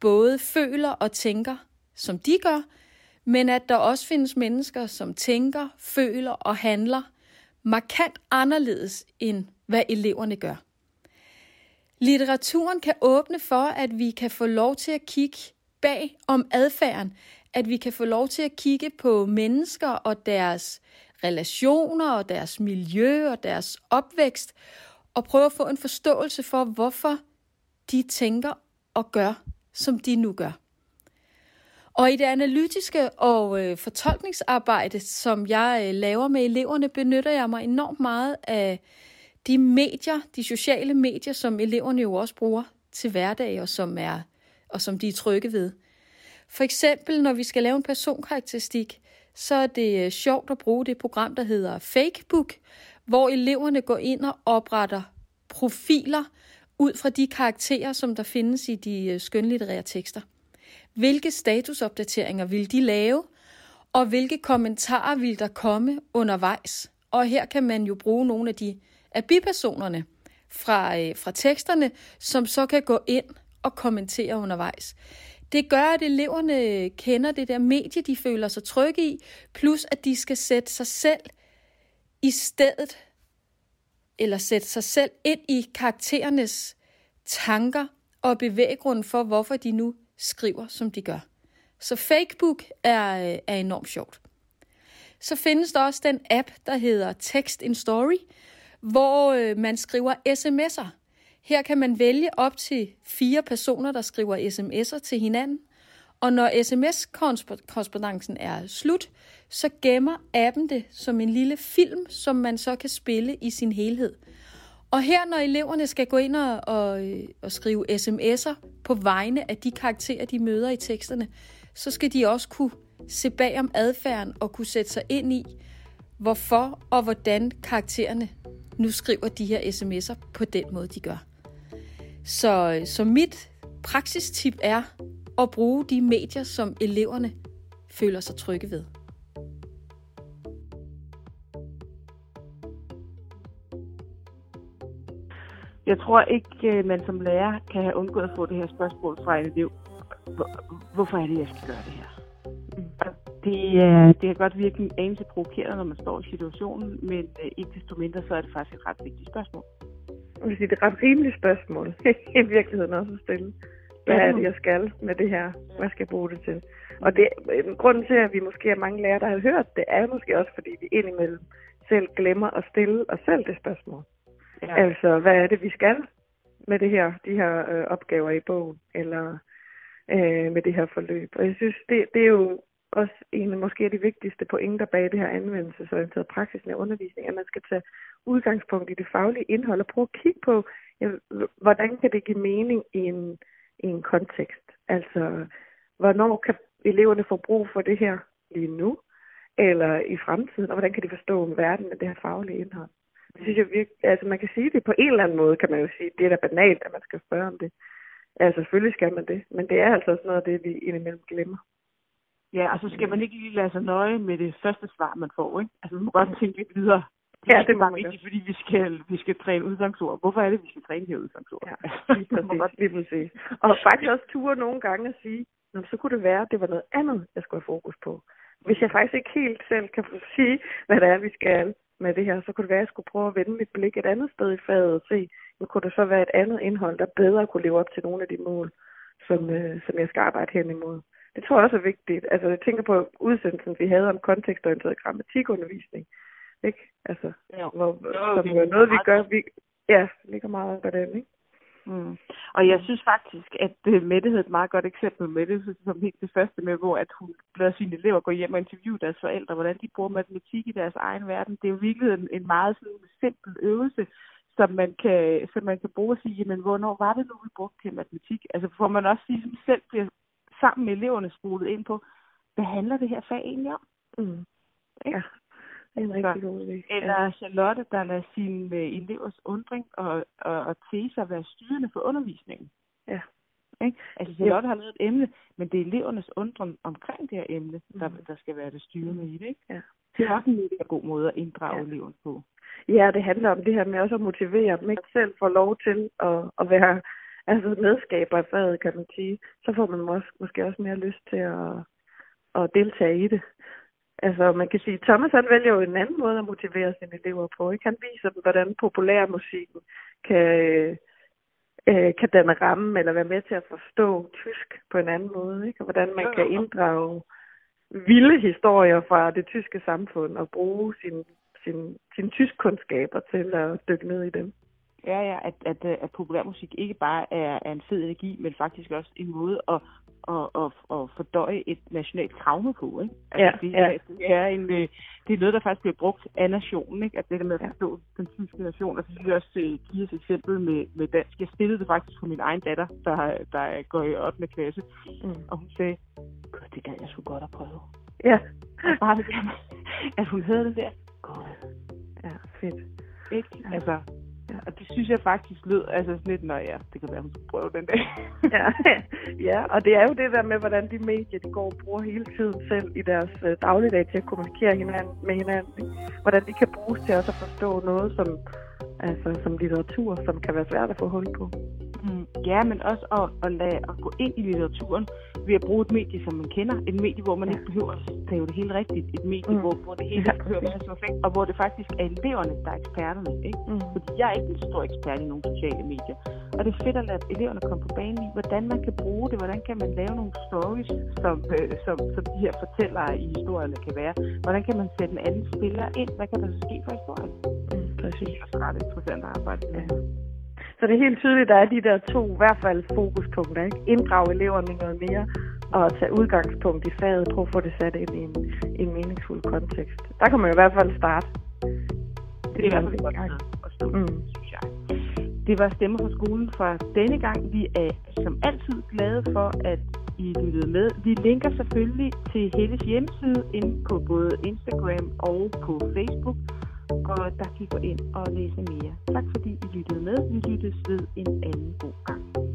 både føler og tænker, som de gør, men at der også findes mennesker, som tænker, føler og handler markant anderledes, end hvad eleverne gør. Litteraturen kan åbne for, at vi kan få lov til at kigge bag om adfærden, at vi kan få lov til at kigge på mennesker og deres relationer og deres miljø og deres opvækst, og prøve at få en forståelse for, hvorfor de tænker og gør, som de nu gør. Og i det analytiske og øh, fortolkningsarbejde, som jeg øh, laver med eleverne, benytter jeg mig enormt meget af de medier, de sociale medier, som eleverne jo også bruger til hverdag, og som, er, og som de er trygge ved. For eksempel, når vi skal lave en personkarakteristik, så er det øh, sjovt at bruge det program, der hedder Fakebook, hvor eleverne går ind og opretter profiler ud fra de karakterer, som der findes i de øh, skønlitterære tekster. Hvilke statusopdateringer vil de lave, og hvilke kommentarer vil der komme undervejs? Og her kan man jo bruge nogle af de af bipersonerne fra, øh, fra teksterne, som så kan gå ind og kommentere undervejs. Det gør, at eleverne kender det der medie, de føler sig trygge i, plus at de skal sætte sig selv i stedet, eller sætte sig selv ind i karakterernes tanker og bevæggrund for, hvorfor de nu skriver, som de gør. Så Fakebook er, øh, er enormt sjovt. Så findes der også den app, der hedder Text in Story, hvor øh, man skriver sms'er her kan man vælge op til fire personer, der skriver sms'er til hinanden. Og når sms-korrespondancen er slut, så gemmer appen det som en lille film, som man så kan spille i sin helhed. Og her, når eleverne skal gå ind og, og, og skrive sms'er på vegne af de karakterer, de møder i teksterne, så skal de også kunne se bag om adfærden og kunne sætte sig ind i, hvorfor og hvordan karaktererne nu skriver de her sms'er på den måde, de gør. Så, så mit praksistip er at bruge de medier, som eleverne føler sig trygge ved. Jeg tror ikke, øh, man som lærer kan have undgået at få det her spørgsmål fra en elev. Hvorfor er det, jeg skal gøre det her? Det, er, det kan godt virke en anelse provokerende, når man står i situationen, men øh, ikke desto mindre, så er det faktisk et ret vigtigt spørgsmål vil sige, det er et ret rimeligt spørgsmål i virkeligheden også at stille. Hvad er det, jeg skal med det her? Hvad skal jeg bruge det til? Og det, grunden til, at vi måske er mange lærere, der har hørt det, er måske også, fordi vi indimellem selv glemmer at stille os selv det spørgsmål. Ja. Altså, hvad er det, vi skal med det her, de her øh, opgaver i bogen, eller øh, med det her forløb? Og jeg synes, det, det er jo også en af måske de vigtigste pointer bag det her anvendelsesorienterede praksisnære undervisning, at man skal tage udgangspunkt i det faglige indhold og prøve at kigge på, ja, hvordan kan det give mening i en, i en kontekst. Altså, hvornår kan eleverne få brug for det her lige nu, eller i fremtiden, og hvordan kan de forstå om verden med det her faglige indhold. Det synes jeg virkelig, altså man kan sige det på en eller anden måde, kan man jo sige, det er da banalt, at man skal spørge om det. Ja, selvfølgelig skal man det, men det er altså også noget af det, vi indimellem glemmer. Ja, og så skal man ikke lige lade sig nøje med det første svar, man får, ikke? Altså, man må godt tænke lidt videre. Det ja, det er vigtigt, fordi vi skal, vi skal træne udsangsord. Hvorfor er det, vi skal træne her udsangsord? Ja, lige præcis, godt... lige præcis. Og faktisk også ture nogle gange at sige, så kunne det være, at det var noget andet, jeg skulle have fokus på. Hvis jeg faktisk ikke helt selv kan få sige, hvad det er, vi skal med det her, så kunne det være, at jeg skulle prøve at vende mit blik et andet sted i faget og se, nu kunne det så være et andet indhold, der bedre kunne leve op til nogle af de mål, som, øh, som jeg skal arbejde hen imod. Det tror jeg også er vigtigt. Altså, jeg tænker på udsendelsen, vi havde om kontekstorienteret grammatikundervisning. Ikke? Altså, ja. hvor, jo, som er noget, vi gør, vi, ja, ligger meget på den, ikke? Mm. Og jeg synes faktisk, at uh, Mette havde et meget godt eksempel med det, som helt det første med, hvor at hun lader sine elever gå hjem og interviewe deres forældre, hvordan de bruger matematik i deres egen verden. Det er jo virkelig en, en meget sådan, simpel øvelse, som man kan, som man kan bruge og sige, jamen, hvornår var det nu, vi brugte til matematik? Altså, får man også ligesom selv bliver sammen med eleverne spolet ind på, hvad handler det her fag egentlig om? Mm. Ja, det er en rigtig god idé. Eller Charlotte, der lader sine øh, elevers undring og, og, og teser være styrende for undervisningen. Ja. Ikke? Altså Charlotte ja. har lavet et emne, men det er elevernes undren omkring det her emne, der, mm. der skal være det styrende i det. Ikke? Ja. Det er også en mega god måde at inddrage ja. eleverne på. Ja, det handler om det her med også at motivere dem, ikke selv får lov til at, at være altså medskaber af faget, kan man sige. Så får man måske, måske også mere lyst til at, at deltage i det. Altså, man kan sige, Thomas han vælger jo en anden måde at motivere sine elever på. Ikke? Han viser dem, hvordan populærmusikken kan, øh, kan danne ramme eller være med til at forstå tysk på en anden måde. Ikke? Og hvordan man kan inddrage vilde historier fra det tyske samfund og bruge sin, sin, sin tyskkundskaber til at dykke ned i dem. Ja, ja, at, at, at populærmusik ikke bare er, er en fed energi, men faktisk også en måde at at, at, at fordøje et nationalt traume på. Ikke? Altså, ja, det, ja. Det, er en, øh, det er noget, der faktisk bliver brugt af nationen. Ikke? At det der med at forstå den tyske nation. Og så synes jeg også uh, give et eksempel med, med dansk. Jeg stillede det faktisk for min egen datter, der, der går i 8. klasse. Mm. Og hun sagde, Gud, det gad jeg sgu godt at prøve. Ja. Og bare det der, at hun havde det der. God. Ja, fedt. Ikke? Ja. Altså, og det synes jeg faktisk lød altså sådan lidt, nå ja, det kan være, hun skal prøve den dag. ja, ja, og det er jo det der med, hvordan de medier, de går og bruger hele tiden selv i deres øh, dagligdag til at kommunikere hinanden, med hinanden. Hvordan de kan bruges til også at forstå noget som, altså, som litteratur, som kan være svært at få hul på. Ja, men også at, at, lade, at gå ind i litteraturen ved at bruge et medie, som man kender. Et medie, hvor man ikke behøver at stave det helt rigtigt. Et medie, mm. hvor, hvor det hele behøver at være så perfekt, og hvor det faktisk er eleverne, der er eksperterne. Ikke? Mm. Fordi jeg er ikke en stor ekspert i nogle sociale medier. Og det er fedt at lade eleverne komme på banen i, hvordan man kan bruge det, hvordan kan man lave nogle stories, som, øh, som, som de her fortællere i historierne kan være. Hvordan kan man sætte en anden spiller ind? Hvad kan der så ske for historien? Mm, præcis. Det er også ret interessant at arbejde med. Ja. Så det er helt tydeligt, at der er de der to i hvert fald fokuspunkter. Ikke? Inddrage eleverne noget mere, og tage udgangspunkt i faget, prøve at få det sat ind i en, en meningsfuld kontekst. Der kan man jo i hvert fald starte. Det er i hvert fald godt mm. synes jeg. Det var Stemmer fra skolen fra denne gang. Vi er som altid glade for, at I lyttede med. Vi linker selvfølgelig til Helles hjemmeside inde på både Instagram og på Facebook og der kan I gå ind og læse mere. Tak fordi I lyttede med. Vi lyttes ved en anden god gang.